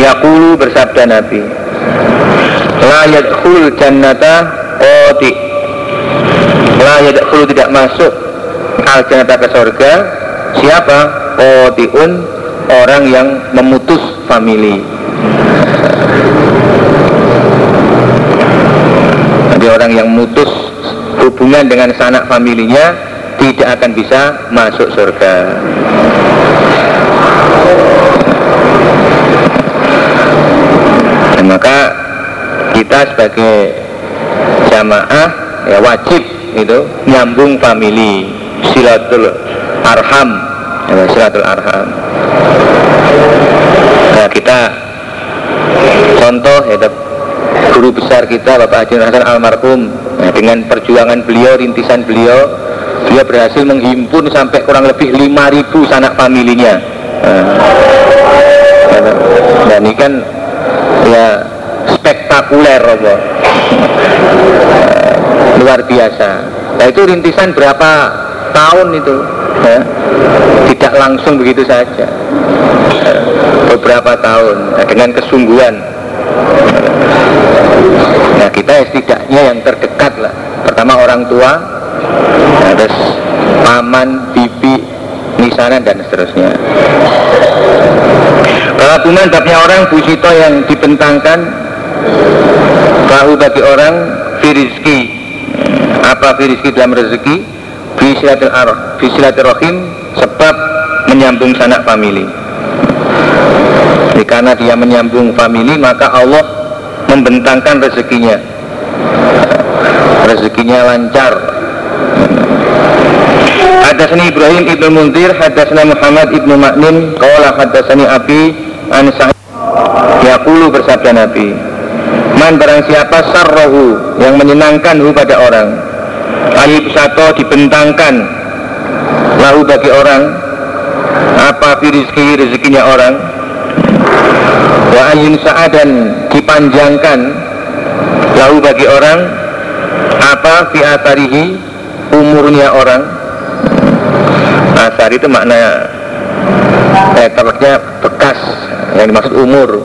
Yaqulu bersabda Nabi La yadkhul jannata qati La yadkhul tidak masuk al jannata ke surga Siapa? Qatiun orang yang memutus family Jadi orang yang memutus hubungan dengan sanak familinya tidak akan bisa masuk surga. Dan maka kita sebagai jamaah ya wajib itu nyambung family silatul arham. Ya, silatul arham. Nah kita contoh ya guru besar kita Bapak Haji Hasan almarhum nah, dengan perjuangan beliau rintisan beliau dia berhasil menghimpun sampai kurang lebih 5000 sanak familinya. Nah, dan ini kan ya spektakuler apa? Luar biasa. Nah itu rintisan berapa tahun itu? Ya? tidak langsung begitu saja. Beberapa tahun nah, dengan kesungguhan. Nah kita setidaknya yang terdekat lah. Pertama orang tua nah, terus paman, bibi, misanan dan seterusnya Kelabuman babnya orang busito yang dibentangkan. Bahu bagi orang Firizki Apa firizki dalam rezeki? Bisilatul Sebab menyambung sanak famili. Jadi karena dia menyambung famili Maka Allah membentangkan rezekinya. Rezekinya lancar. Hadasani Ibrahim ibnu Munzir, hadasana Muhammad ibnu Maknin, kala hadasani Abi an Sa'id. Yaqulu bersabda Nabi, Man barang siapa sarrohu yang menyenangkan hu pada orang Ali sato dibentangkan Lahu bagi orang Apa firizki rezekinya orang Wa ayun sa'adan dipanjangkan Lahu bagi orang Apa fi atarihi umurnya orang Asar itu makna eh, bekas yang dimaksud umur.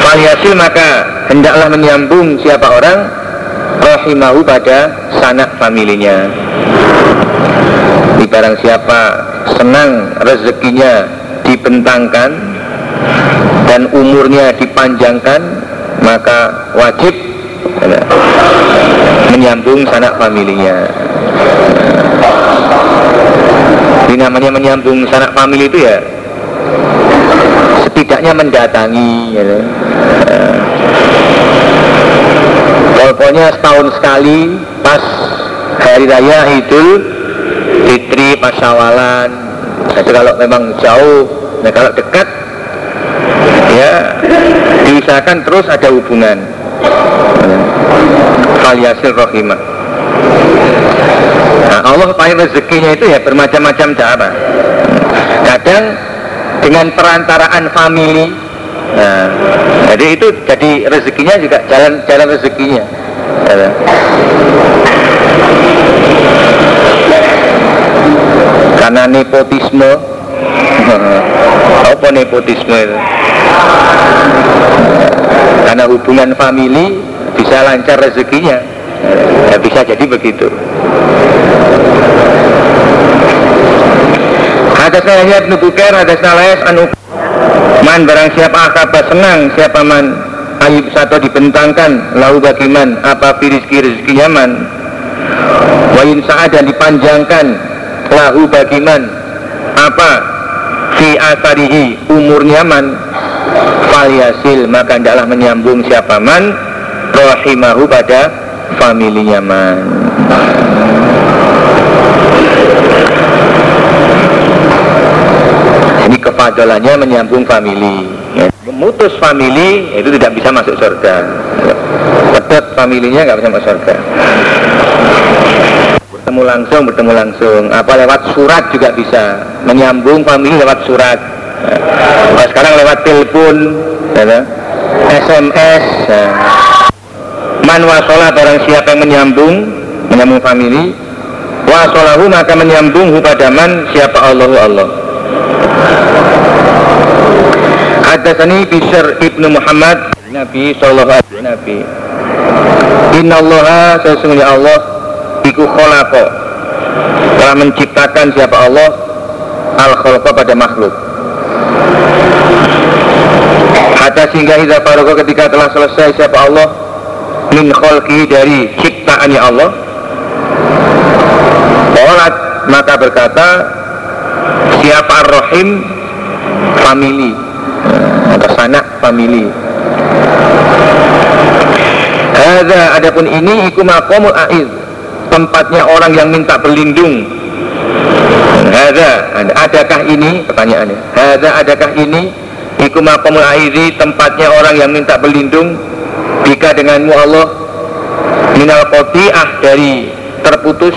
Faliasil maka hendaklah menyambung siapa orang Rahimahu pada sanak familinya. Di barang siapa senang rezekinya dibentangkan Dan umurnya dipanjangkan Maka wajib menyambung sanak familinya. Ini namanya menyambung sanak famili itu ya setidaknya mendatangi gitu. Pokoknya setahun sekali pas hari raya Idul Fitri pas syawalan. Kalau memang jauh Nah kalau dekat Ya Diusahakan terus ada hubungan. Faliasil rohimah. Nah Allah paling rezekinya itu ya bermacam-macam cara. Kadang dengan perantaraan family Nah, jadi itu jadi rezekinya juga jalan jalan rezekinya. Ya. Karena nepotisme, apa nepotisme itu? Karena hubungan family bisa lancar rezekinya, ya, bisa jadi begitu. Hadasna Yahya bin Bukair, hadasna anu. Man barang siapa akaba senang siapa man? Ayub satu dibentangkan Lahu bagiman apa firizki rezekinya man? Wain saat dan dipanjangkan Lahu bagiman Apa Fi asarihi umurnya man? Faliasil maka hendaklah menyambung siapa man? Rahimahu pada familinya man ini kefadalannya menyambung family ya. memutus family itu tidak bisa masuk surga. Pedot familinya nggak bisa masuk surga. Bertemu langsung bertemu langsung. Apa lewat surat juga bisa. Menyambung family lewat surat. Nah, sekarang lewat telepon ya, SMS ya. man wasolah barang siapa yang menyambung menyambung family wasolahu maka menyambung pada man siapa Allahu Allah Hadatsani Bishr ibnu Muhammad Nabi sallallahu alaihi Nabi. Inna Allah sesungguhnya Allah Iku kholaqa Telah menciptakan siapa Allah? Al kholaqa pada makhluk. Hatta sehingga idza faroga ketika telah selesai siapa Allah? Min kholki dari ciptaannya Allah. Qalat maka berkata Siapa ar-rahim? Family Atau sanak family Hada adapun ini iku maqamul aiz tempatnya orang yang minta berlindung. Hada adakah ini pertanyaannya? Hada adakah ini iku maqamul aizi tempatnya orang yang minta berlindung jika denganmu Allah minal qati'ah dari terputus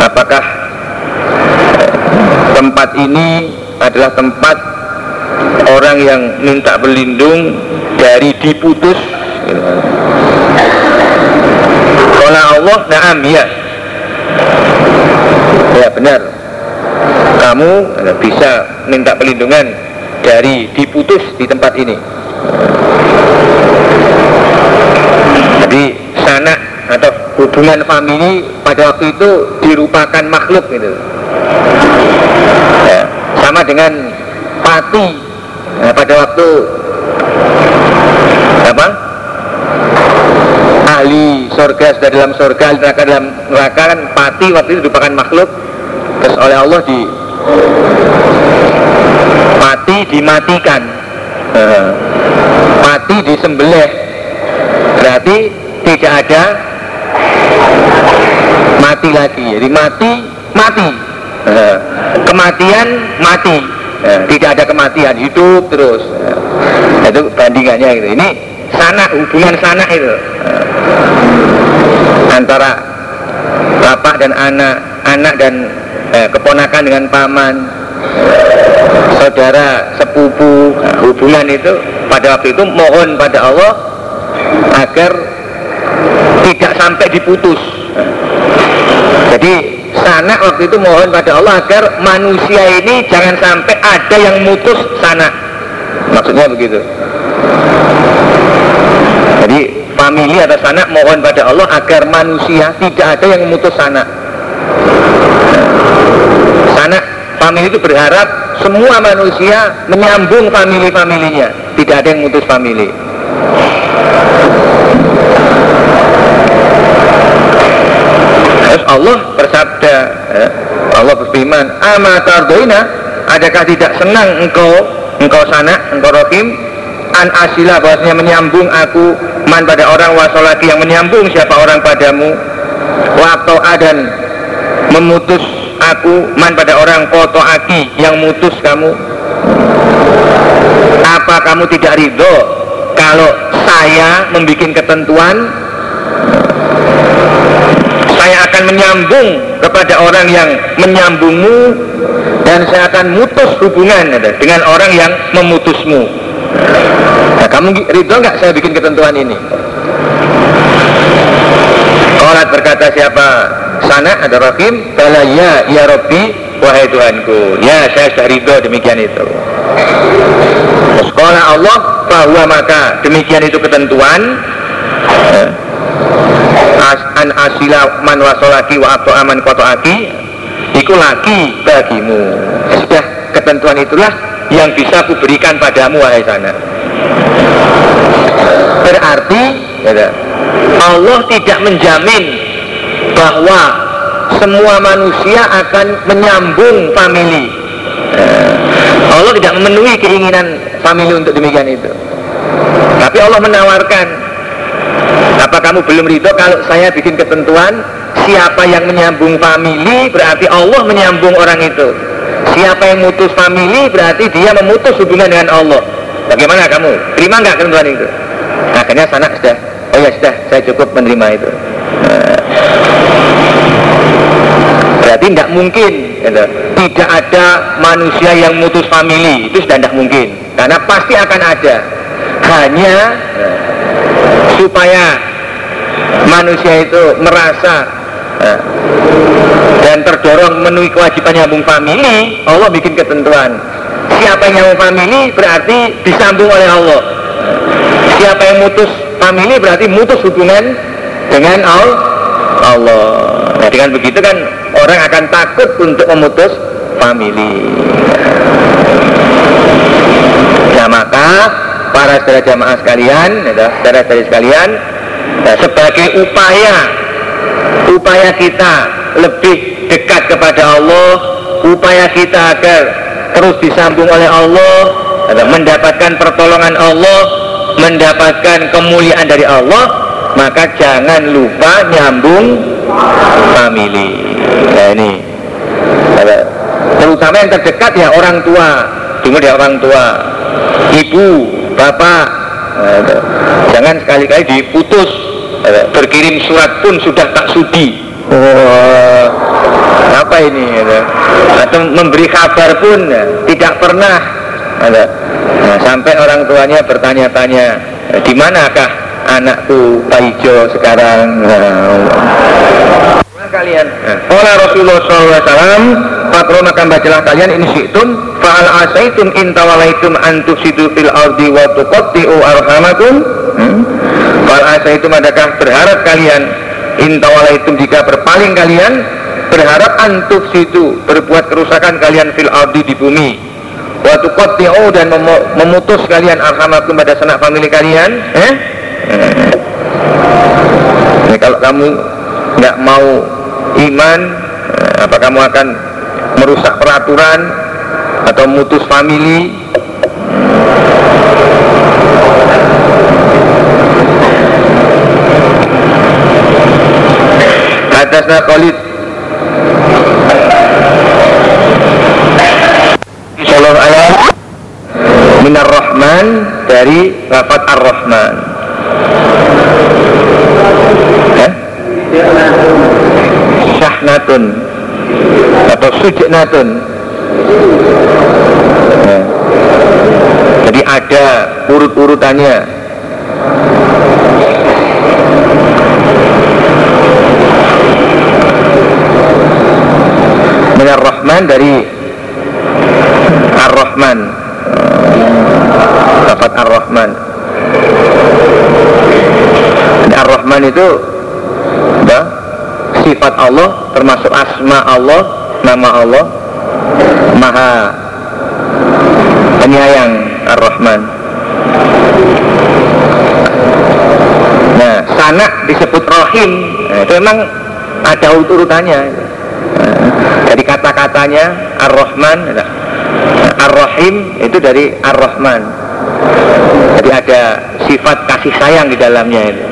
apakah tempat ini adalah tempat orang yang minta berlindung dari diputus kalau Allah, naam ya. Ya benar. Kamu bisa minta perlindungan dari diputus di tempat ini. Jadi sanak atau hubungan famili pada waktu itu dirupakan makhluk gitu. Ya, sama dengan pati nah, pada waktu. Apa? Ahli surga sudah dalam surga neraka dalam neraka kan pati waktu itu merupakan makhluk. Terus oleh Allah di mati dimatikan. Uh, mati disembelih. Berarti tidak ada mati lagi. Jadi mati mati. Uh, kematian mati uh, tidak ada kematian hidup terus. Uh, itu bandingannya gitu. Ini sanak hubungan sanak itu. Antara bapak dan anak anak dan eh, keponakan dengan paman. Saudara sepupu. Hubungan itu pada waktu itu mohon pada Allah agar tidak sampai diputus. Jadi sanak waktu itu mohon pada Allah agar manusia ini jangan sampai ada yang mutus sanak maksudnya begitu jadi famili atau sanak mohon pada Allah agar manusia tidak ada yang memutus sanak. Sanak famili itu berharap semua manusia menyambung famili-familinya, tidak ada yang memutus famili. Terus Allah bersabda, ya, Allah berfirman, "Amatardoina, adakah tidak senang engkau engkau sanak, engkau rohim? An asila bahwasanya menyambung aku man pada orang wasolaki yang menyambung siapa orang padamu? Waktu adan memutus aku man pada orang foto aki yang mutus kamu? Apa kamu tidak ridho kalau saya membuat ketentuan akan menyambung kepada orang yang menyambungmu dan saya akan mutus hubungan dengan orang yang memutusmu. Nah, kamu ridho nggak saya bikin ketentuan ini? Kolat berkata siapa? Sana ada Rahim? Bala ya ya Rabbi. Wahai Tuhanku. Ya saya sudah ridho demikian itu. Sekolah Allah bahwa maka demikian itu ketentuan. Eh, an asila man wasolaki wa abto aman koto aki iku laki bagimu. Sudah ketentuan itulah yang bisa kuberikan padamu wahai sana berarti ya, Allah tidak menjamin bahwa semua manusia akan menyambung family eh, Allah tidak memenuhi keinginan family untuk demikian itu. Tapi Allah menawarkan apa kamu belum ridho kalau saya bikin ketentuan siapa yang menyambung family berarti Allah menyambung orang itu Siapa yang mutus family berarti dia memutus hubungan dengan Allah. Bagaimana kamu? Terima nggak ketentuan itu? Akhirnya sana sudah, oh ya sudah, saya cukup menerima itu. Nah, berarti tidak mungkin, gitu. tidak ada manusia yang mutus family itu sudah tidak mungkin, karena pasti akan ada. Hanya supaya manusia itu merasa nah, dan terdorong memenuhi kewajiban nyambung famili Allah bikin ketentuan. Siapa yang nyambung famili berarti disambung oleh Allah. Siapa yang mutus famili berarti mutus hubungan dengan Allah. Nah dengan begitu kan orang akan takut untuk memutus famili nah maka para saudara jamaah sekalian ya, saudara-saudari sekalian nah, sebagai upaya upaya kita lebih dekat kepada Allah upaya kita agar terus disambung oleh Allah mendapatkan pertolongan Allah mendapatkan kemuliaan dari Allah maka jangan lupa nyambung family nah ini. Terutama yang terdekat ya orang tua. Cuma dia orang tua. Ibu bapak nah, jangan sekali-kali diputus. Berkirim surat pun sudah tak sudi. Oh, apa ini gitu. atau memberi kabar pun ya, tidak pernah. Nah, sampai orang tuanya bertanya-tanya di manakah anakku Paijo sekarang? Nah, kalian. Oleh Rasulullah SAW Fakro maka bacalah kalian ini situm Fa'al asaitum intawalaitum antuksidu fil ardi wa tuqatti'u arhamakum? Hmm? Fa'al asaitum adakah berharap kalian? Intawalaitum jika berpaling kalian berharap antuk situ berbuat kerusakan kalian fil ardi di bumi. Waktu qatti'u dan mem memutus kalian arhamakum pada sanak famili kalian. Eh? Ini kalau kamu nggak mau iman eh, apa kamu akan merusak peraturan atau mutus famili. Hadasna Khalid. Sallallahu alaihi Minar Rahman dari lafaz Ar-Rahman. Eh? Syahnatun atau sujnatun ya. jadi ada urut-urutannya. Minar Rahman dari Ar-Rahman. Lafat Ar-Rahman. Ar-Rahman itu sifat Allah termasuk asma Allah nama Allah maha penyayang Ar-Rahman. Nah sanak disebut Rahim. Nah, itu memang ada urutannya nah, dari kata-katanya Ar-Rahman nah, Ar-Rahim itu dari Ar-Rahman. Jadi ada sifat kasih sayang di dalamnya itu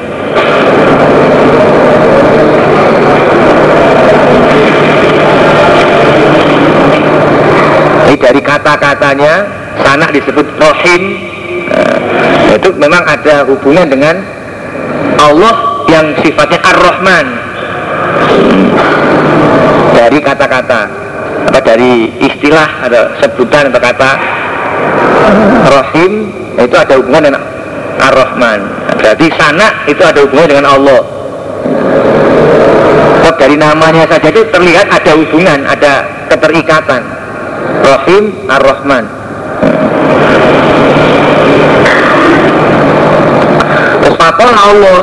dari kata-katanya sanak disebut rohim. Nah, itu memang ada hubungan dengan Allah yang sifatnya ar-Rahman. Dari kata-kata apa dari istilah ada sebutan atau kata rohim itu ada hubungan dengan ar-Rahman. Berarti sanak itu ada hubungan dengan Allah. Dari namanya saja itu terlihat ada hubungan ada keterikatan Rahim Ar-Rahman. Terus Allah.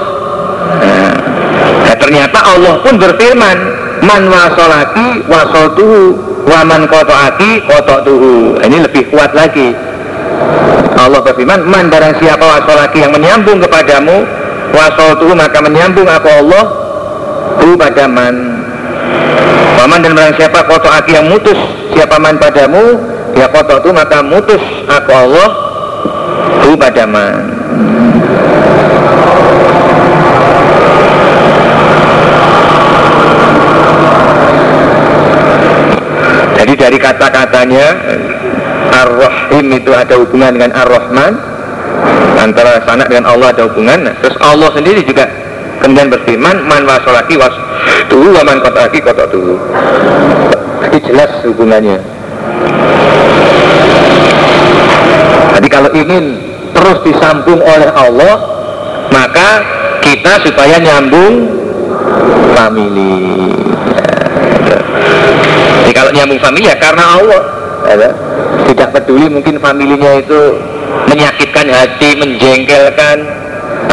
Nah, ternyata Allah pun berfirman Man wasolaki wasoltuhu Waman kotoaki kototuhu Ini lebih kuat lagi. Allah berfirman Man barang siapa wasolaki yang menyambung kepadamu Wasoltuhu maka menyambung aku Allah Hu pada man Paman dan barang siapa koto aki yang mutus siapa man padamu. Ya koto itu maka mutus aku Allah. Hu pada man jadi dari kata-katanya Ar-Rahim itu ada hubungan dengan Ar-Rahman. Antara sanak dengan Allah ada hubungan. Terus Allah sendiri juga kemudian berfirman man wasolaki was tuh waman kota lagi kota jadi jelas hubungannya. Jadi kalau ingin terus disambung oleh Allah maka kita supaya nyambung family ya. menyambung famili ya karena Allah. Tidak peduli mungkin familinya itu menyakitkan hati menjengkelkan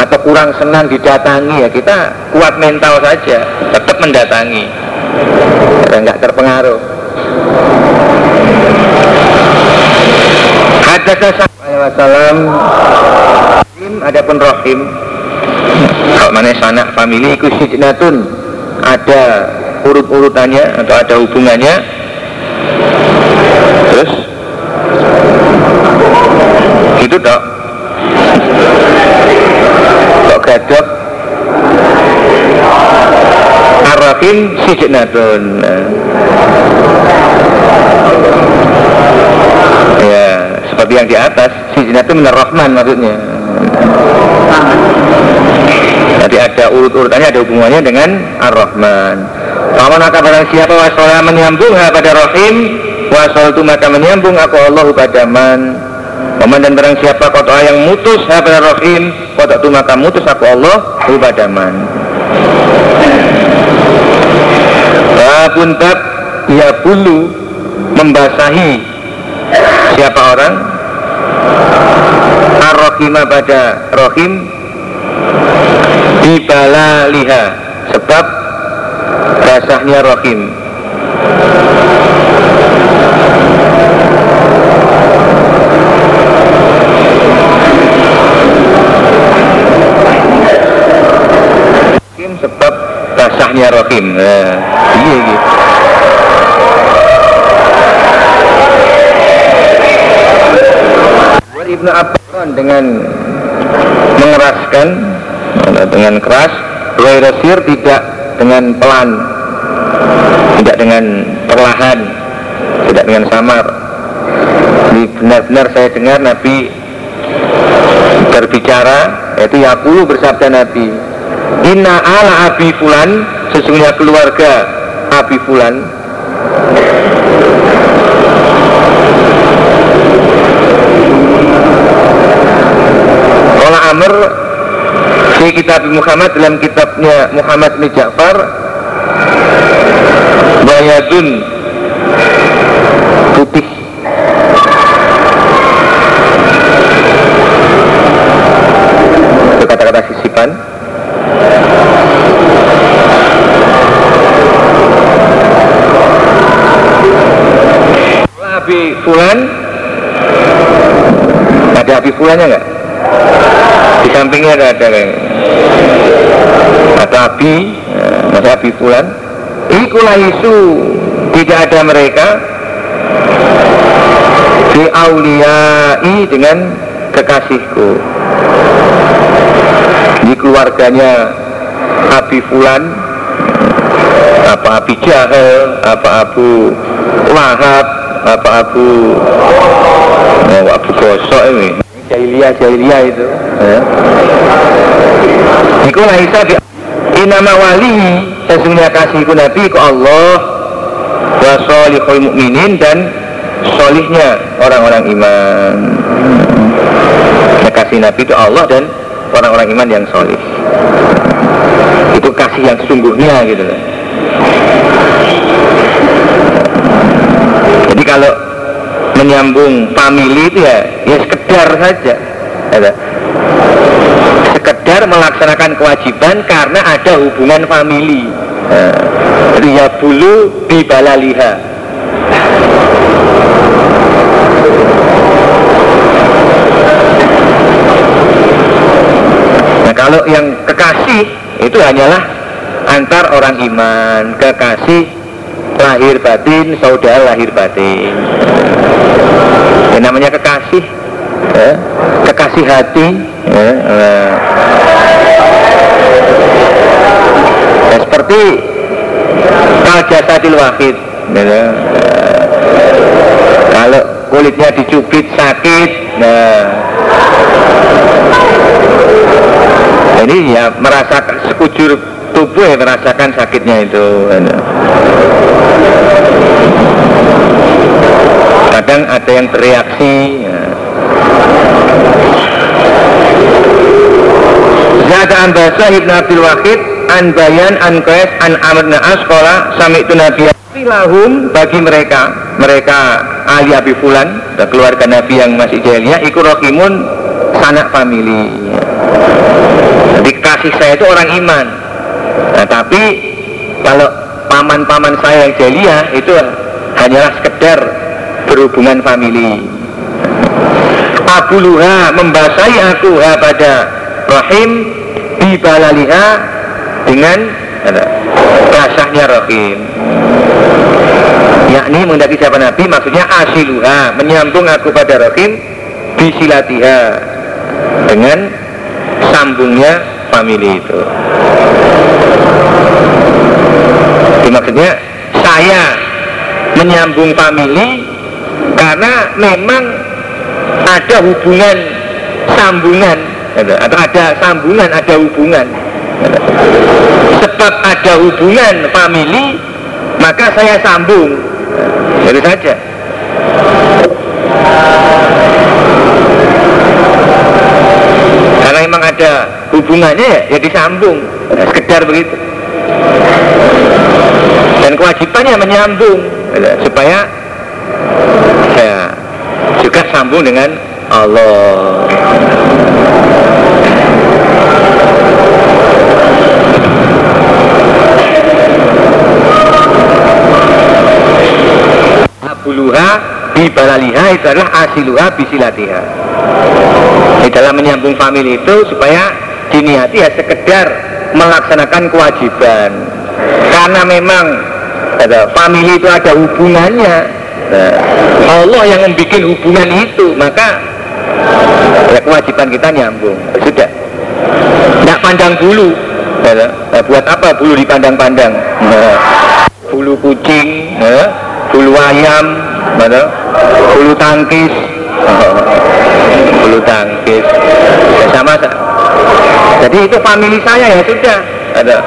atau kurang senang didatangi ya kita kuat mental saja tetap mendatangi dan nggak terpengaruh. Hadasnya Wasallam Adapun Rahim Kalau mana sanak famili sijnatun. Ada urut-urutannya Atau ada hubungannya. Terus? Itu dok Kok gadok Ar-Rahim sijnatun nah. Ya seperti yang di atas itu minar rahman maksudnya. Jadi ada urut-urutannya ada hubungannya dengan ar-rahman. Paman maka barang siapa wasolah menyambung pada rahim Wasol itu maka menyambung aku Allah pada man. Paman dan barang siapa kota yang mutus pada rahim Kota itu maka mutus aku Allah pada man Babun bab ya bulu membasahi siapa orang? Ar-rahimah pada rohim dibala liha sebab basahnya rohim basahnya rohim nah, iya. Gitu Ibnu Abbas dengan mengeraskan dengan keras Ruwairasir tidak dengan pelan tidak dengan perlahan tidak dengan samar. Ini benar-benar saya dengar Nabi berbicara yaitu Yakulu bersabda Nabi Inna ala Abi Fulan sesungguhnya keluarga Abi Fulan. Amr di kitab Muhammad dalam kitabnya Muhammad bin Ja'far Bayadun Abi Fulan? Ada Abi Fulannya enggak? di sampingnya ada ada atau api masa api pulan ikulah isu. Tidak ada mereka. Di auliyai dengan kekasihku. Di keluarganya Abi Fulan apa Abi Jahel apa Abu Wahab apa Abu oh, Abu Gosok ini. Jahiliyah jahiliyah itu. Ya. Iku laisa bi inama wali sesungguhnya kasihku Nabi ke Allah wa solihul mukminin dan solihnya orang-orang iman. Ya, kasih Nabi itu Allah dan orang-orang iman yang solih itu kasih yang sesungguhnya gitu jadi kalau menyambung family itu ya ya sekedar saja ya, sekedar melaksanakan kewajiban karena ada hubungan family jadi ya bulu di balaliha. Nah kalau yang kekasih itu hanyalah antar orang iman. Kekasih lahir batin saudara lahir batin. Yang namanya kekasih ya, kekasih hati ya, nah. ya, seperti kal jasadil wahid. Ya, kalau kulitnya dicubit sakit nah. Ini ya merasakan sekujur tubuh ya merasakan sakitnya itu. Ya kadang ada yang bereaksi ya. Zada Ambasa Ibn Abdul Wahid An Bayan An Qais An Amr Na'as Kola Sami itu Nabi Lahum bagi mereka mereka ahli Abi Fulan keluarga Nabi yang masih jahiliyah ikut rohimun sanak family jadi kasih saya itu orang iman nah tapi kalau paman-paman saya yang jahiliyah itu hanyalah sekedar berhubungan family Luha membasahi aku ha pada rahim bibalaliha dengan basahnya rahim. Yakni mendaki siapa Nabi? Maksudnya asiluha menyambung aku pada rahim bisilatiha dengan sambungnya family itu. Itu maksudnya saya menyambung family karena memang ada hubungan sambungan. Atau ada sambungan ada hubungan. Sebab ada hubungan family maka saya sambung. Jadi saja. Karena memang ada hubungannya ya, ya disambung. Ya, sekedar begitu. Dan kewajibannya menyambung. Ya, supaya sambung dengan Allah. Abuluha bibalaliha itu adalah asiluha bisilatiha. Di dalam menyambung famili itu supaya diniati ya sekedar melaksanakan kewajiban. Karena memang ada famili itu ada hubungannya nah, Allah yang membuat hubungan itu maka ya kewajiban kita nyambung. Sudah. Tidak pandang bulu. Ya, buat apa bulu dipandang-pandang? Nah, bulu kucing ya, bulu ayam mana? Bulu tangkis. Bulu tangkis. Ya sama jadi itu family saya ya sudah. Ada.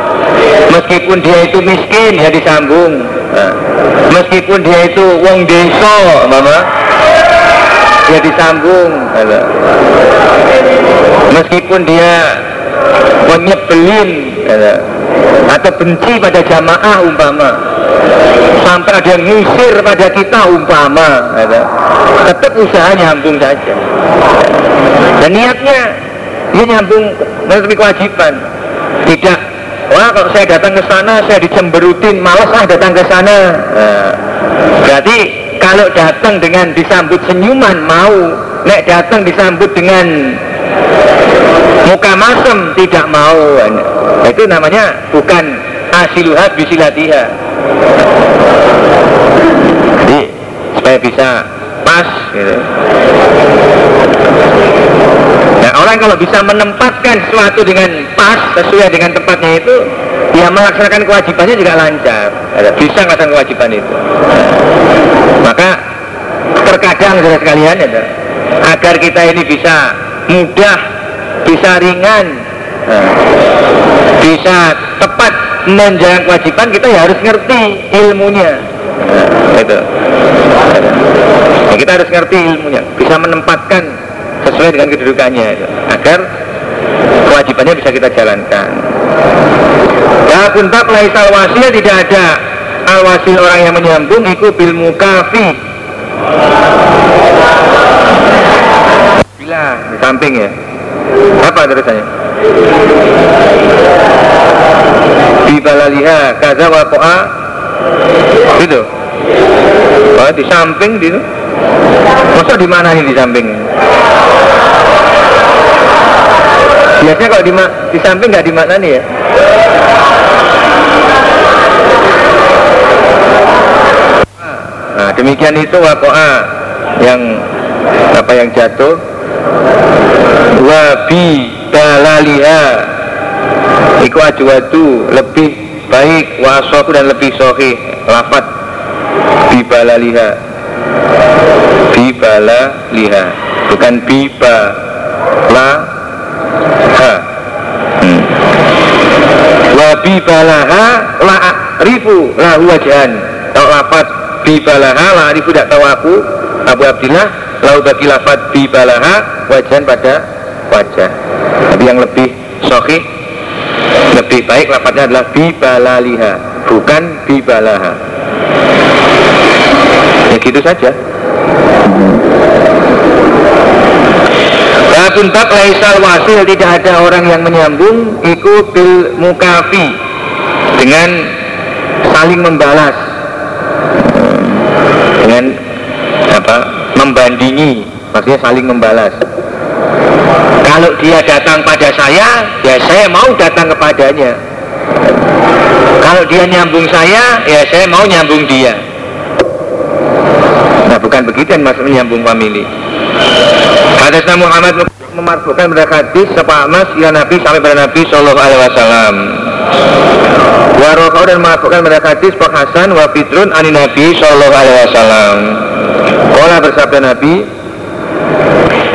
Meskipun dia itu miskin ya disambung nah, meskipun dia itu wong deso mama. Dia disambung ada meskipun dia menyebelin ada atau benci pada jamaah umpama. Sampai ada yang ngusir pada kita umpama ada tetap usaha nyambung saja. Dan niatnya dia nyambung menutupi kewajiban. Tidak wah kalau saya datang ke sana saya dicemberutin. Malas ah datang ke sana. Nah, berarti kalau datang dengan disambut senyuman mau. Nek datang disambut dengan muka masem tidak mau. Itu namanya bukan asiluhat bisilatiha. Jadi supaya bisa pas gitu Nah orang kalau bisa menempatkan sesuatu dengan pas sesuai dengan tempatnya itu dia melaksanakan kewajibannya juga lancar. Bisa melaksanakan kewajiban itu. Maka terkadang saudara sekalian ya, agar kita ini bisa mudah bisa ringan nah, bisa tepat menjalankan kewajiban kita ya harus ngerti ilmunya. Nah, itu nah, kita harus ngerti ilmunya. Bisa menempatkan sesuai dengan kedudukannya itu, agar kewajibannya bisa kita jalankan. Ya puntak laisal wasil tidak ada al wasil orang yang menyambung itu bil mukafi. Bila di samping ya. Apa tulisannya di balaliha kaza wa ko'a. Itu oh, di samping di masa di mana ini di samping biasanya kalau di, di samping nggak dimaknani ya? Nah demikian itu wakoa yang apa yang jatuh. Wabi balaliha iku ajwadu lebih baik wasoku dan lebih sohi lafat bibalaliha. Bibalaliha. Bukan biba la ha hmm. wa bibalaha la rifu lahu wajahan kalau lafat bibalaha la rifu tidak tahu aku. Abu Abdillah lalu bagi lafat bibalaha wajahan pada wajah. Tapi yang lebih sohih lebih baik lafadznya adalah bibalaliha bukan bibalaha. Ya gitu saja Bab laisal wasil tidak ada orang yang menyambung iku bil mukafi dengan saling membalas dengan apa membandingi maksudnya saling membalas. Kalau dia datang pada saya ya saya mau datang kepadanya. Kalau dia nyambung saya ya saya mau nyambung dia. Nah bukan begitu yang maksud menyambung family. Hadasna Muhammad memarfukan pada hadis sepa mas ya Nabi sampai pada Nabi Shallallahu Alaihi Wasallam. Warokau dan memarfukan pada hadis Pak Hasan wa Fitrun ani Nabi Shallallahu Alaihi Wasallam. Kala bersabda Nabi,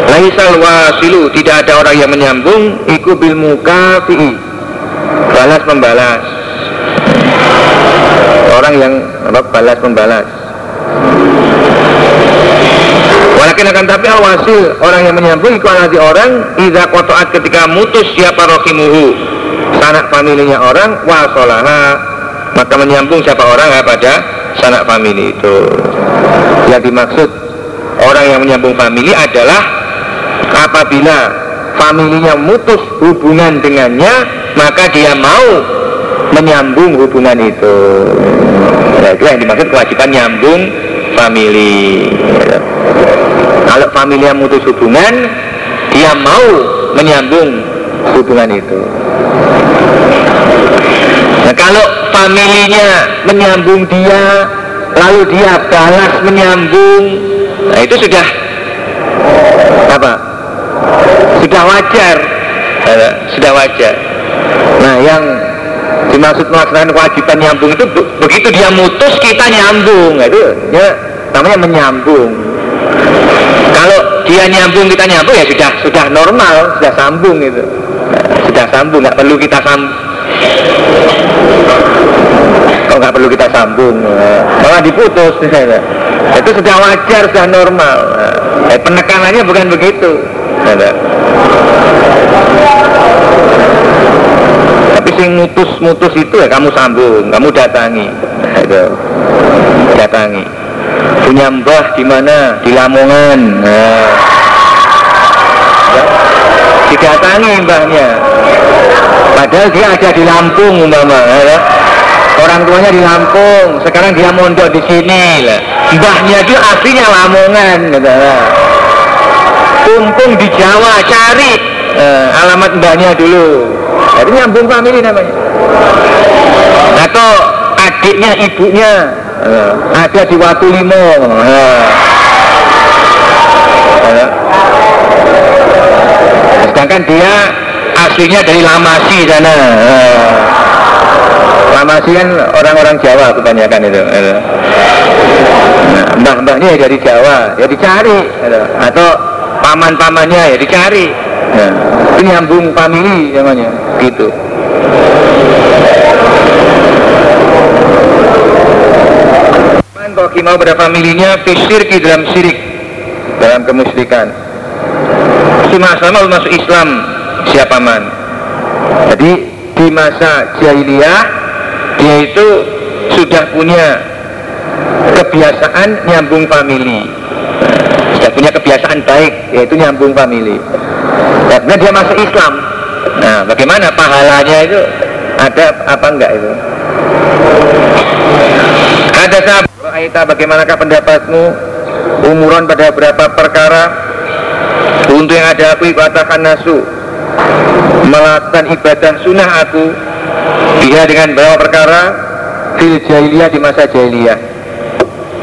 Laisal wasilu tidak ada orang yang menyambung iku bil mukafi'i balas membalas orang yang apa, balas membalas Walakin akan tapi awasil orang yang menyambung iku nanti orang Iza kotoat ketika mutus siapa rohimuhu sanak familinya orang wasolaha maka menyambung siapa orang ya, pada sanak famili itu. Yang dimaksud orang yang menyambung famili adalah apabila familinya mutus hubungan dengannya maka dia mau menyambung hubungan itu. Nah, itu yang dimaksud kewajiban nyambung famili kalau familinya mutus hubungan dia mau menyambung hubungan itu. Nah kalau familinya menyambung dia lalu dia balas menyambung nah itu sudah apa? Sudah wajar. Sudah wajar. Nah yang dimaksud melaksanakan kewajiban nyambung itu begitu dia mutus kita nyambung. Nah, itu ya namanya menyambung kalau dia nyambung kita nyambung ya sudah sudah normal sudah sambung itu sudah sambung nggak perlu kita sambung kalau nggak perlu kita sambung? Malah diputus misalnya. Itu sudah wajar sudah normal. Eh, penekanannya bukan begitu tapi sing mutus-mutus itu ya kamu sambung kamu datangi. Itu datangi punya mbah di mana? Di Lamongan. Nah, didatangi mbahnya. Padahal dia ada di Lampung umpama ya. Orang tuanya di Lampung. Sekarang dia mondok di sini lah. Mbahnya itu aslinya Lamongan gitu kumpung di Jawa cari. Eh, alamat mbahnya dulu. Jadi nyambung famili namanya. Atau adiknya ibunya ada di Watu Limo eh. Eh. sedangkan dia aslinya dari Lamasi sana eh. Lamasi kan orang-orang Jawa kebanyakan itu. Nah, mbah-mbahnya ya dari Jawa, ya dicari. Atau paman-pamannya ya dicari. Nah, itu nyambung famili namanya, gitu. Kalau mau pada familinya fisirki dalam sirik dalam kemusyrikan. Suma sama masuk Islam siapa man jadi di masa jahiliyah dia itu sudah punya kebiasaan nyambung famili. Sudah punya kebiasaan baik yaitu nyambung famili. Karena dia masuk Islam. Nah bagaimana pahalanya itu? Ada apa enggak itu? Ada sahabat Aita bagaimanakah pendapatmu? Umuran pada berapa perkara? Untuk yang ada aku katakan nasu. Melakukan ibadah sunnah aku dia dengan berapa perkara? Fil jahiliyah di masa jahiliyah.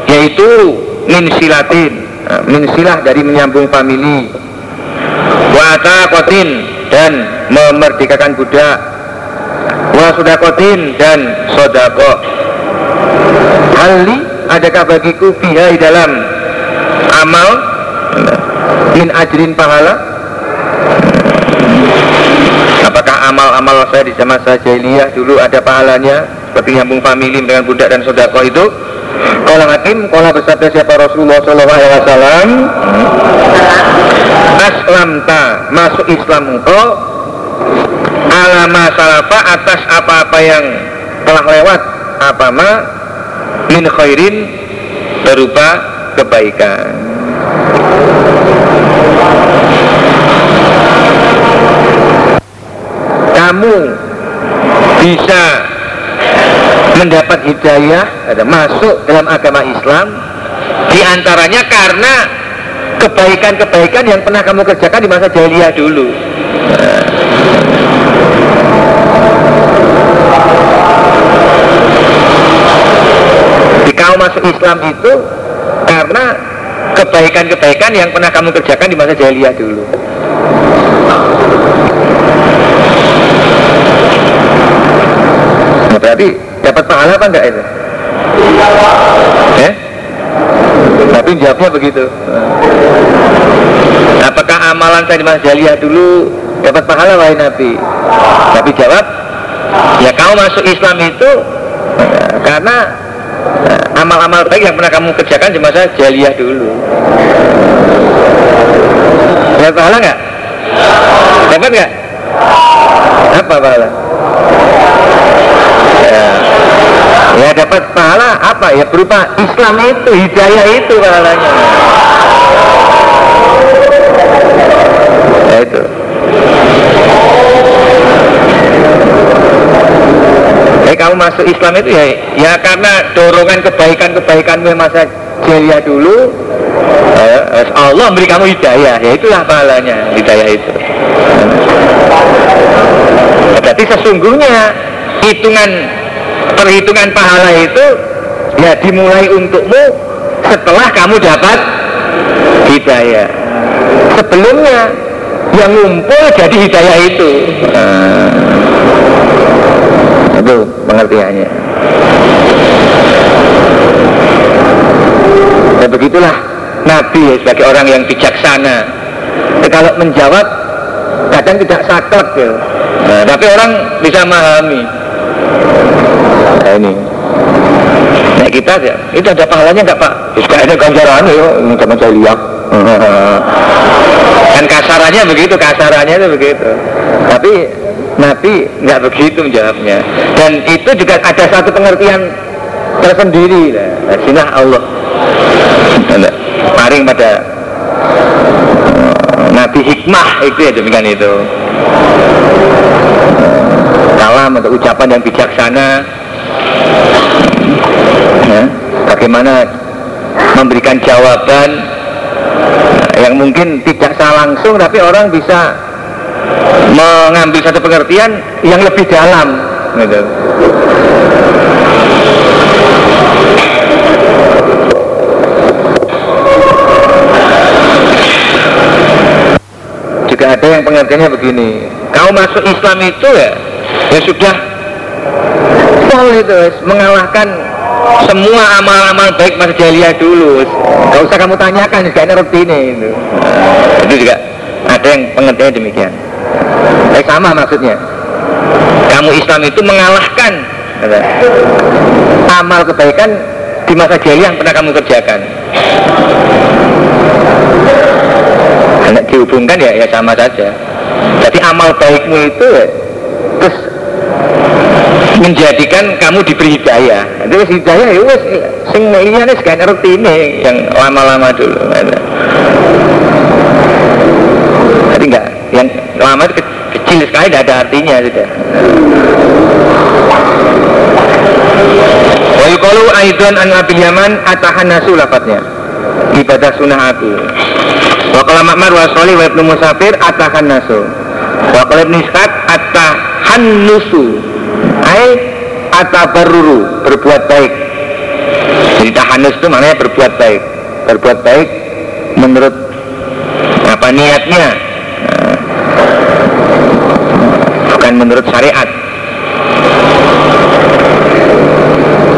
Yaitu min silatin. Nah, min silah dari menyambung famili. Wa kotin dan memerdekakan budak. Wa sudakotin dan sodako. Hali adakah bagiku fiha di dalam amal? Min ajrin pahala? Apakah amal-amal saya di masa jahiliyah dulu ada pahalanya? Seperti nyambung famili dengan budak dan sodako itu. Kalau hakim kalau bersabda siapa Rasulullah Shallallahu Alaihi Wasallam? Aslamta masuk Islam engkau. Alama salafa atas apa-apa yang telah lewat. Apa ma min khairin berupa kebaikan. Kamu bisa mendapat hidayah ada masuk dalam agama Islam di antaranya karena kebaikan-kebaikan yang pernah kamu kerjakan di masa jahiliyah dulu masuk Islam itu karena kebaikan-kebaikan yang pernah kamu kerjakan di masa jahiliyah dulu nah, berarti dapat pahala apa enggak itu? Eh? Tapi jawabnya begitu. Apakah amalan saya di masa jahiliyah dulu dapat pahala wahai Nabi? Nabi jawab, ya kamu masuk Islam itu eh, karena eh, amal-amal baik yang pernah kamu kerjakan di masa jahiliyah dulu. Dapat pahala nggak? Dapat nggak? Apa pahala? Ya. ya dapat pahala apa ya berupa Islam itu hidayah itu pahalanya ya itu kamu masuk Islam itu ya ya karena dorongan kebaikan-kebaikanmu masa jahiliyah dulu ya, Allah memberi kamu hidayah. Ya itulah pahalanya hidayah itu. Berarti sesungguhnya hitungan perhitungan pahala itu ya dimulai untukmu setelah kamu dapat hidayah. Sebelumnya yang ngumpul jadi hidayah itu. Nah, itu pengertiannya ya begitulah Nabi ya, sebagai orang yang bijaksana. Ya, kalau menjawab kadang tidak saklek ya. nah, tapi orang bisa memahami. Nah, ini. Nah kita ya itu ada pahalanya nggak pak? Ada ganjaran ya sama saya lihat. Kan kasarannya begitu kasarannya itu begitu. Tapi Nabi nggak begitu menjawabnya. Dan itu juga ada satu pengertian tersendiri. Nah, sinah Allah. Paling pada Nabi hikmah itu ya demikian itu. Kalam atau ucapan yang bijaksana. Ya, bagaimana memberikan jawaban yang mungkin tidak salah langsung tapi orang bisa mengambil satu pengertian yang lebih dalam gitu. juga ada yang pengertiannya begini kau masuk Islam itu ya ya sudah full itu mengalahkan semua amal-amal baik masa jahiliyah dulu gak usah kamu tanyakan gak ngerti ini itu. Nah, itu juga ada yang pengertiannya demikian eh, sama maksudnya. Kamu Islam itu mengalahkan amal kebaikan di masa jahiliyah yang pernah kamu kerjakan. Anak dihubungkan ya ya sama saja. Jadi amal baikmu itu ya, terus menjadikan kamu diberi hidayah. Wis hidayah ya wis sing liyane gak ngerti ini yang lama-lama dulu jadi enggak yang lama itu kecil sekali tidak ada artinya sudah wa yuqalu aidan an abil yaman atahan nasu lafadznya ibadah sunnah aku wa qala ma'mar wa sholih wa ibnu musafir atahan nasu. Wa qala ibnu ishaq atahan nusu. Ai atabarruru berbuat baik. Jadi tahanus itu maknanya berbuat baik. Berbuat baik menurut apa niatnya. nah, menurut syariat.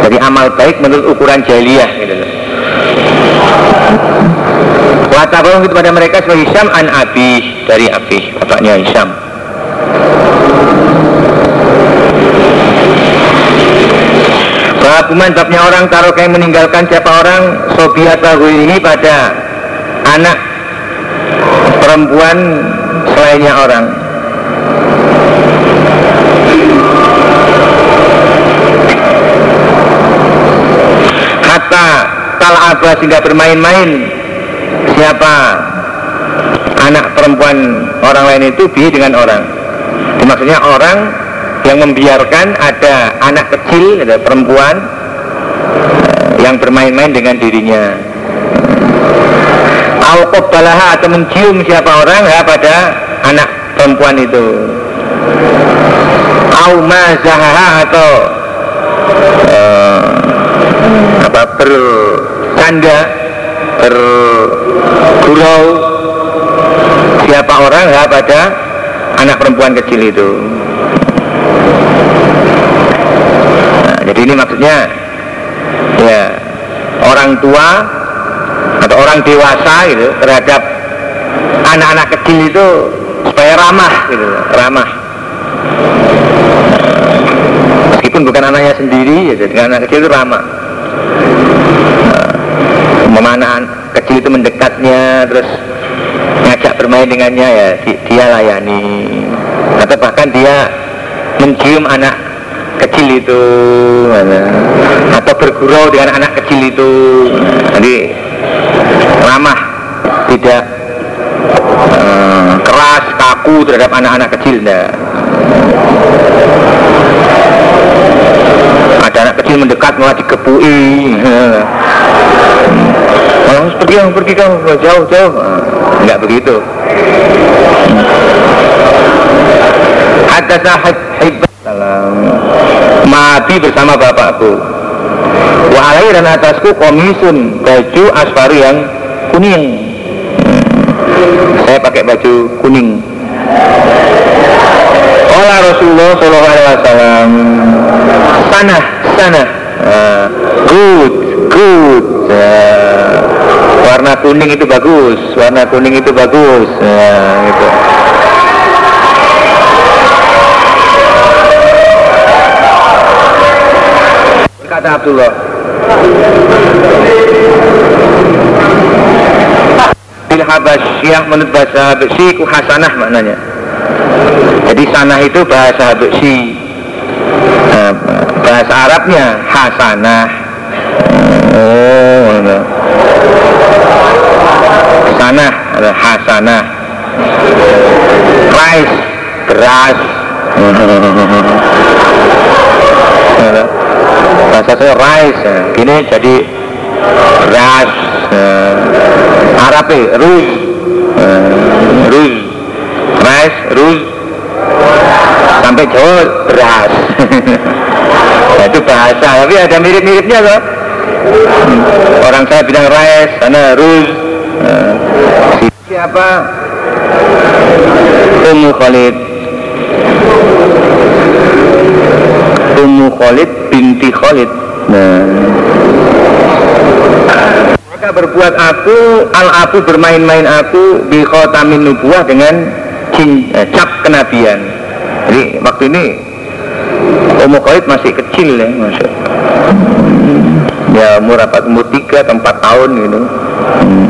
Jadi amal baik menurut ukuran jahiliyah gitu loh. Itu pada mereka sebagai Hisham an Abi dari Abi bapaknya Hisham Babuman babnya orang taruh kayak meninggalkan siapa orang Sobiat tahu ini pada anak perempuan selainnya orang Kata aba sehingga bermain-main siapa anak perempuan orang lain itu bi dengan orang? Maksudnya orang yang membiarkan ada anak kecil ada perempuan eh, yang bermain-main dengan dirinya. Al-Qabbalaha atau mencium siapa orang ya pada anak perempuan itu. Au mazahaha atau uh, apa bercanda bergurau siapa orang ya pada anak perempuan kecil itu. Nah, jadi ini maksudnya ya orang tua atau orang dewasa gitu terhadap anak-anak kecil itu supaya ramah gitu ramah. Meskipun bukan anaknya sendiri ya dengan anak kecil itu ramah memana kecil itu mendekatnya terus ngajak bermain dengannya ya dia layani. Atau bahkan dia mencium anak kecil itu atau bergurau dengan anak kecil itu. Jadi ramah tidak uh, keras kaku terhadap anak-anak kecil enggak kecil mendekat malah dikepui malah pergi kamu pergi kamu jauh jauh enggak begitu. Hadasah salam. Mati bersama bapakku. Wahai dan atasku komisun baju asfari yang kuning. Saya pakai baju kuning. Olah Rasulullah Shallallahu Alaihi Wasallam sana sana. Uh, good good. Uh, warna kuning itu bagus warna kuning itu bagus. Uh, gitu. berkata Abdullah. Bil Habasyah menurut bahasa Habsyi ku hasanah maknanya. Jadi sanah itu bahasa nah, bahasa Arabnya hasanah. Oh sanah ada hasanah. Rice beras bahasa saya rice gini jadi beras Arab ruz. Ruz. Rice ruz. Sampai Jawa beras nah, itu bahasa tapi ada mirip-miripnya loh. Orang saya bilang rice sana ruz siapa? Ummu Khalid. Ummu Khalid binti Khalid. Nah. Maka berbuat aku al abu bermain-main aku bi khotamin nubuah dengan eh, cap kenabian. Jadi waktu ini Ummu Khalid masih kecil ya masuk ya umur apa umur tiga atau empat tahun gitu hmm.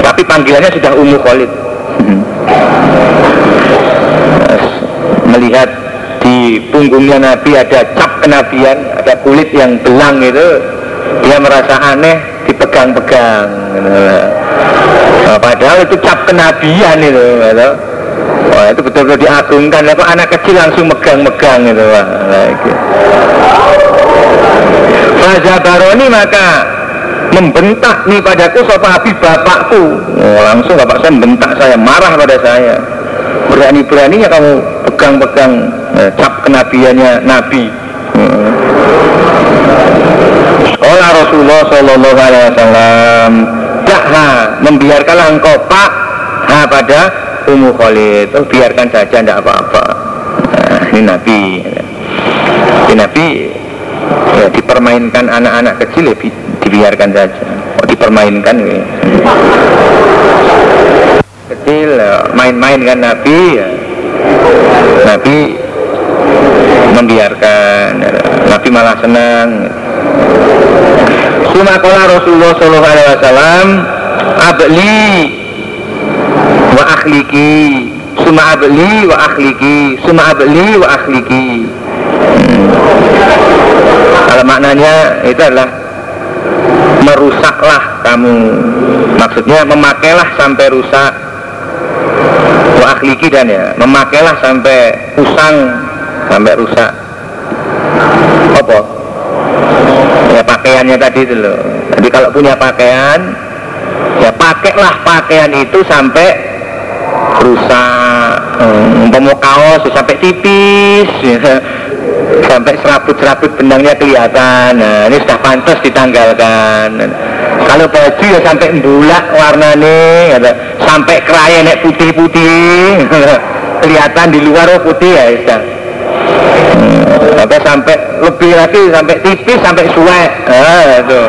tapi panggilannya sudah Ummu Khalid hmm. melihat di punggungnya Nabi ada cap kenabian ada kulit yang belang itu dia merasa aneh dipegang-pegang nah, padahal itu cap kenabian itu gitu. Wah itu betul-betul diagungkan. Kok anak kecil langsung megang-megang itu wah, gitu. Raja Baroni maka membentak nih padaku sopa Habib bapakku? Oh, langsung bapak saya membentak saya marah pada saya. Berani-beraninya kamu pegang-pegang eh, cap kenabiannya Nabi. Sekolah Rasulullah Shallallahu Alaihi Wasallam Dakha membiarkanlah engkau pak ha pada Ummu Khalid oh, biarkan saja tidak apa-apa nah, ini Nabi ini Nabi ya, dipermainkan anak-anak kecil ya dibiarkan saja oh, dipermainkan ya. kecil ya, main-main kan Nabi ya. Nabi membiarkan ya. Nabi malah senang Sumakola Rasulullah Sallallahu Alaihi Wasallam abli akhliki. Suma abli wa akhliki. Suma abli wa akhliki. Kalau maknanya itu adalah merusaklah kamu. Maksudnya memakailah sampai rusak. Wa akhliki dan ya memakailah sampai usang sampai rusak. Apa? Ya pakaiannya tadi itu loh. Jadi kalau punya pakaian ya pakailah pakaian itu sampai rusak hmm, umpama kaos ya sampai tipis ya. Sampai serabut-serabut benangnya kelihatan. Nah ini sudah pantas ditanggalkan. Kalau baju ya sampai bulak warnanya ya, sampai keraya nek putih-putih. Kelihatan di luar oh putih ya sudah. Hmm, sampai sampai lebih lagi sampai tipis sampai suwe ah, itu.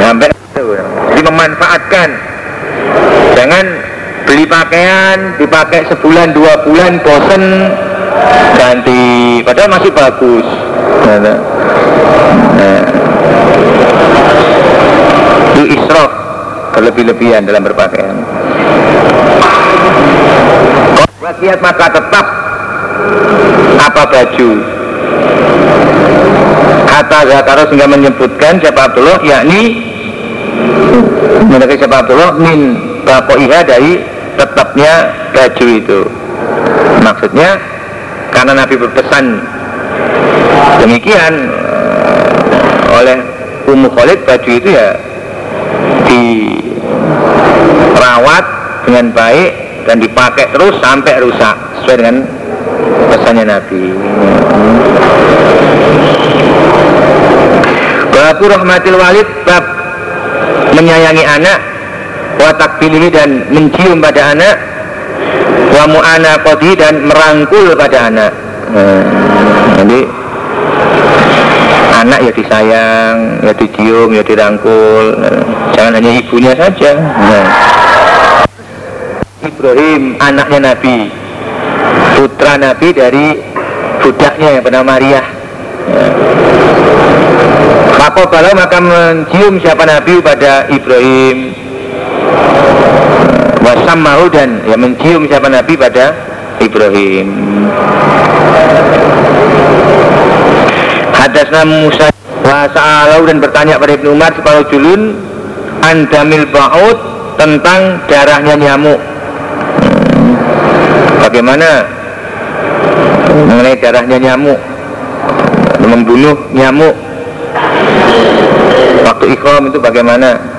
Sampai jadi memanfaatkan jangan pakaian dipakai sebulan dua bulan bosen ganti. Padahal masih bagus. Nah, nah. itu israf berlebih-lebihan dalam berpakaian. Wakiat maka tetap apa baju? Kata Zakaros sehingga menyebutkan siapa Abdullah yakni menurut siapa Abdullah min bakoiha dari tetapnya baju itu maksudnya karena Nabi berpesan demikian uh, oleh Ummu Khalid baju itu ya dirawat dengan baik dan dipakai terus sampai rusak sesuai dengan pesannya Nabi. Babu rahmatil walid bab menyayangi anak watak pilih dan mencium pada anak. Wa mu'ana kodi dan merangkul pada anak. Nah, jadi anak ya disayang ya dicium ya dirangkul. Nah, jangan hanya ibunya saja. Nah. Ibrahim anaknya Nabi. Putra Nabi dari budaknya yang bernama Maria kalau maka mencium siapa Nabi pada Ibrahim wasam mau dan ya mencium siapa Nabi pada Ibrahim. Hadasna Musa Wasa'alau dan bertanya pada Ibnu Umar separuh julun Andamil ba'ud tentang darahnya nyamuk. Bagaimana mengenai darahnya nyamuk? Membunuh nyamuk? Waktu ikhram itu bagaimana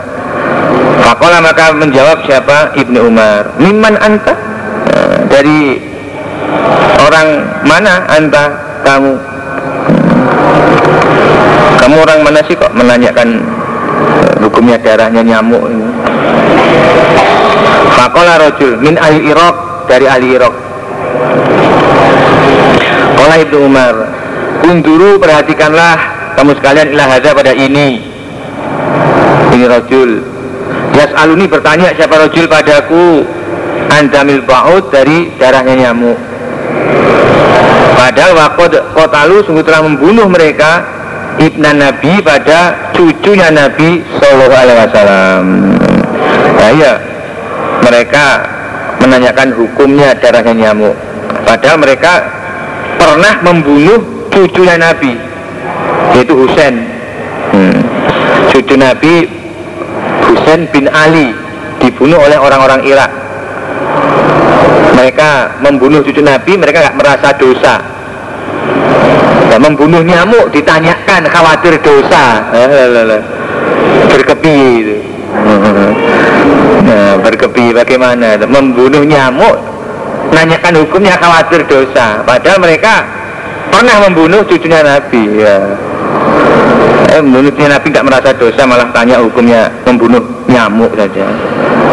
Fakola maka menjawab siapa? Ibnu Umar. Miman anta? Dari orang mana anta? Kamu. Kamu orang mana sih kok menanyakan eh, hukumnya darahnya nyamuk ini? Fakola rojul min ahli Irak dari ahli Irak Kola Ibnu Umar Unduru perhatikanlah kamu sekalian ilah pada ini. Ini rojul Yas'aluni bertanya siapa rojul padaku? Andamil ba'ud dari darahnya nyamuk Padahal wakot kotalu sungguh telah membunuh mereka Ibnan Nabi pada cucunya Nabi Sallallahu Alaihi Wasallam. Iya Mereka menanyakan hukumnya darahnya nyamuk Padahal mereka pernah membunuh cucunya Nabi Yaitu Husain hmm. Cucu Nabi Husain bin Ali dibunuh oleh orang-orang Irak. Mereka membunuh cucu Nabi mereka nggak merasa dosa. Dan membunuh nyamuk ditanyakan khawatir dosa. Berkepi itu. Nah, berkepi bagaimana? Membunuh nyamuk nanyakan hukumnya khawatir dosa. Padahal mereka pernah membunuh cucunya Nabi ya. Eh, menurutnya Nabi tidak merasa dosa malah tanya hukumnya membunuh nyamuk saja.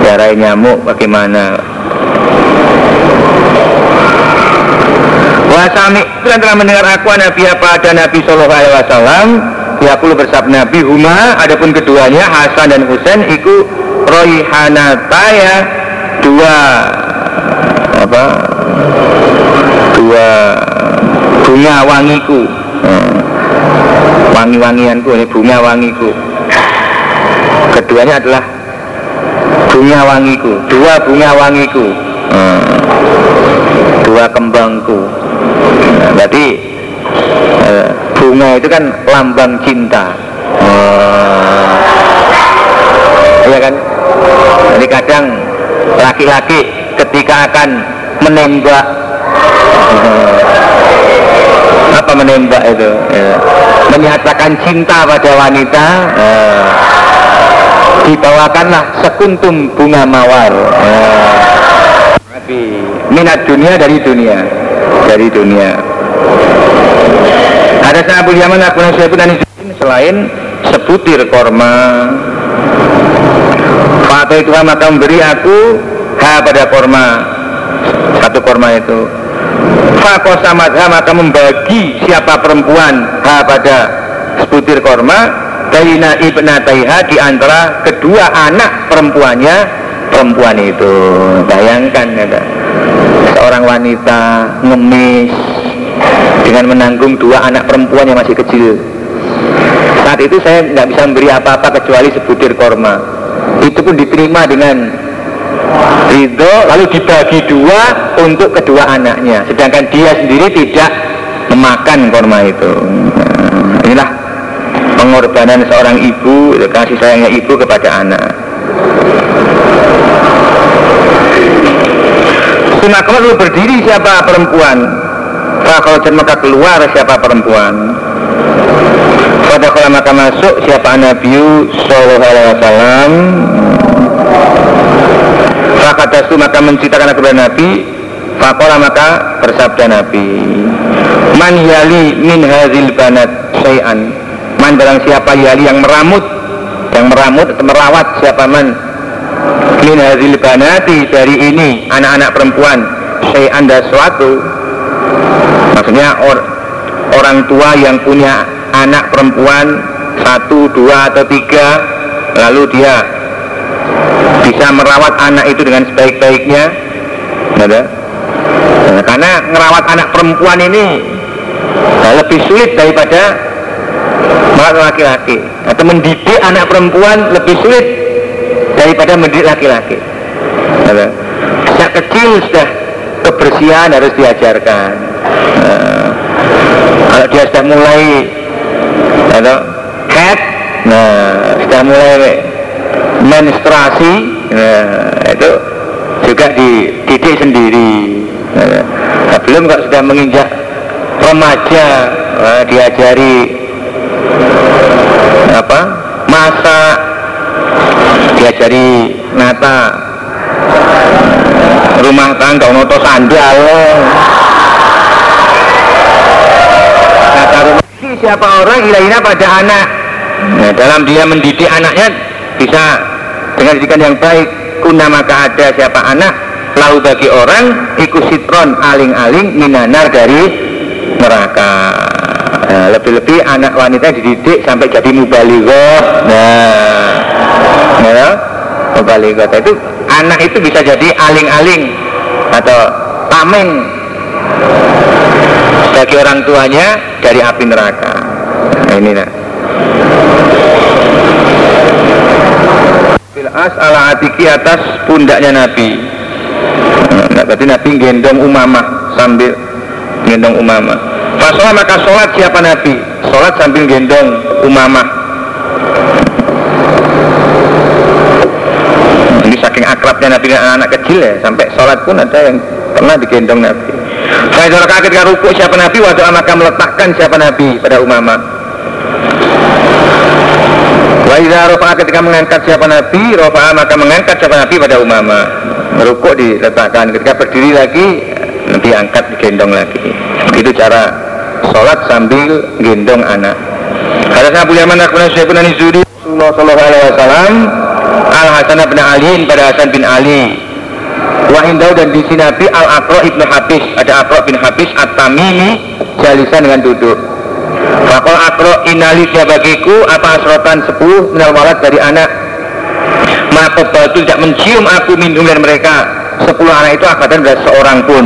Darah nyamuk bagaimana? Wasami itu telah mendengar aku Nabi apa? Ada Nabi Shallallahu Alaihi Wasallam. Ya aku bersabda Nabi Huma. Adapun keduanya Hasan dan Husain Iku Royhanataya Dua Apa? Dua Bunga wangiku. Hmm. Wangi-wangianku ini bunga wangiku keduanya adalah bunga wangiku dua bunga wangiku hmm. dua kembangku nah, berarti eh, bunga itu kan lambang cinta oh. iya kan jadi kadang laki-laki ketika akan menembak apa menembak itu ya. menyatakan cinta pada wanita ya. Dibawakanlah sekuntum bunga mawar. Tapi minat dunia dari dunia. Dari dunia. Ada Abu Yaman Abu Nasyabun selain sebutir korma. Fatu itu maka memberi aku ha pada korma. Satu korma itu. Fakosa madha maka membagi siapa perempuan ha pada sebutir korma Daina ibnataiha di antara kedua anak perempuannya perempuan itu. Bayangkan kata seorang wanita ngemis dengan menanggung dua anak perempuan yang masih kecil. Saat itu saya nggak bisa memberi apa-apa kecuali sebutir korma. Itu pun diterima dengan ridho lalu dibagi dua untuk kedua anaknya. Sedangkan dia sendiri tidak memakan korma itu. Nah, inilah pengorbanan seorang ibu kasih sayangnya ibu kepada anak. Sunnah lalu berdiri siapa perempuan? Kalau maka keluar siapa perempuan? Pada kalau maka masuk siapa Nabi Sallallahu Alaihi Wasallam? Fakadastu maka menceritakan kepada Nabi. Fakola maka bersabda Nabi Man yali min hazil banat sayan Man barang siapa yali yang meramut? Yang meramut merawat siapa man? Min hazil banati dari ini Anak-anak perempuan Sayan dan suatu Maksudnya or, orang tua yang punya anak perempuan Satu, dua atau tiga Lalu dia bisa merawat anak itu dengan sebaik-baiknya. Ada? Nah, karena merawat anak perempuan ini nah, lebih sulit daripada merawat laki-laki. Atau mendidik anak perempuan lebih sulit daripada mendidik laki-laki. Sejak kecil sudah kebersihan harus diajarkan. Nah, kalau dia sudah mulai atau head nah sudah mulai menstruasi nah, itu juga dididik sendiri. Nah, belum kok sudah menginjak remaja nah, diajari apa? Masa diajari nata. Rumah tangga noto sandal. Nata rumah. Siapa orang ilahina pada anak. Nah, dalam dia mendidik anaknya bisa dengan didikan yang baik. Kuna maka ada siapa anak? Lalu bagi orang ikut sitron aling-aling minanar dari neraka nah, lebih-lebih anak wanita dididik sampai jadi mubalighah nah ya mubalighah itu anak itu bisa jadi aling-aling atau tameng bagi orang tuanya dari api neraka. Nah, ini nah as ala atiki atas pundaknya Nabi. Nah, berarti Nabi gendong umamah sambil gendong umamah Fasolah maka sholat siapa Nabi? Sholat sambil gendong umamah. Ini saking akrabnya Nabi dengan anak, -anak kecil ya sampai sholat pun ada yang pernah digendong Nabi. Saya ketika rukuk siapa Nabi waktu maka meletakkan siapa Nabi pada umamah. Wa idza rafa'a ketika mengangkat siapa Nabi, rafa'a maka mengangkat siapa Nabi pada umama. Merukuk diletakkan, ketika berdiri lagi diangkat digendong lagi. Itu cara sholat sambil gendong anak. Hadasna Abu Yaman akhbarana Syekh bin Zuri Rasulullah sallallahu alaihi wasallam Al Hasan bin Ali pada Hasan bin Ali. Wa indau dan di Nabi Al Aqra ibnu Habis ada Aqra bin Habis At-Tamimi jalisan dengan duduk. Fakol akro inali bagiku apa asrotan sepuluh minal walad dari anak? Maka batu tidak mencium aku minum dari mereka Sepuluh anak itu akan dari seorang pun.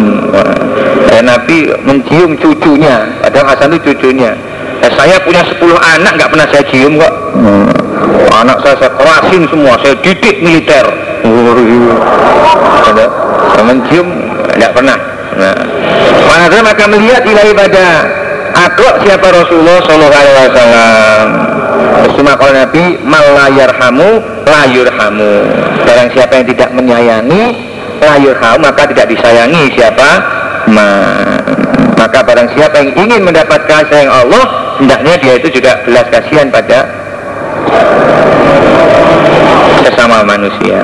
Ya, Nabi mencium cucunya. Padahal Hasan itu cucunya. Ya, Saya punya sepuluh anak nggak pernah saya cium kok. Hmm. Anak saya saya kerasin semua. Saya didik militer. Saya mencium nggak pernah. Nah, maka melihat ilahi pada agak siapa Rasulullah Shallallahu Alaihi Wasallam? Cuma kalau Nabi malayarhamu layurhamu. Barang siapa yang tidak menyayangi layurhamu maka tidak disayangi siapa Ma. Maka barang siapa yang ingin mendapat kasih yang Allah Hendaknya dia itu juga belas kasihan pada sesama manusia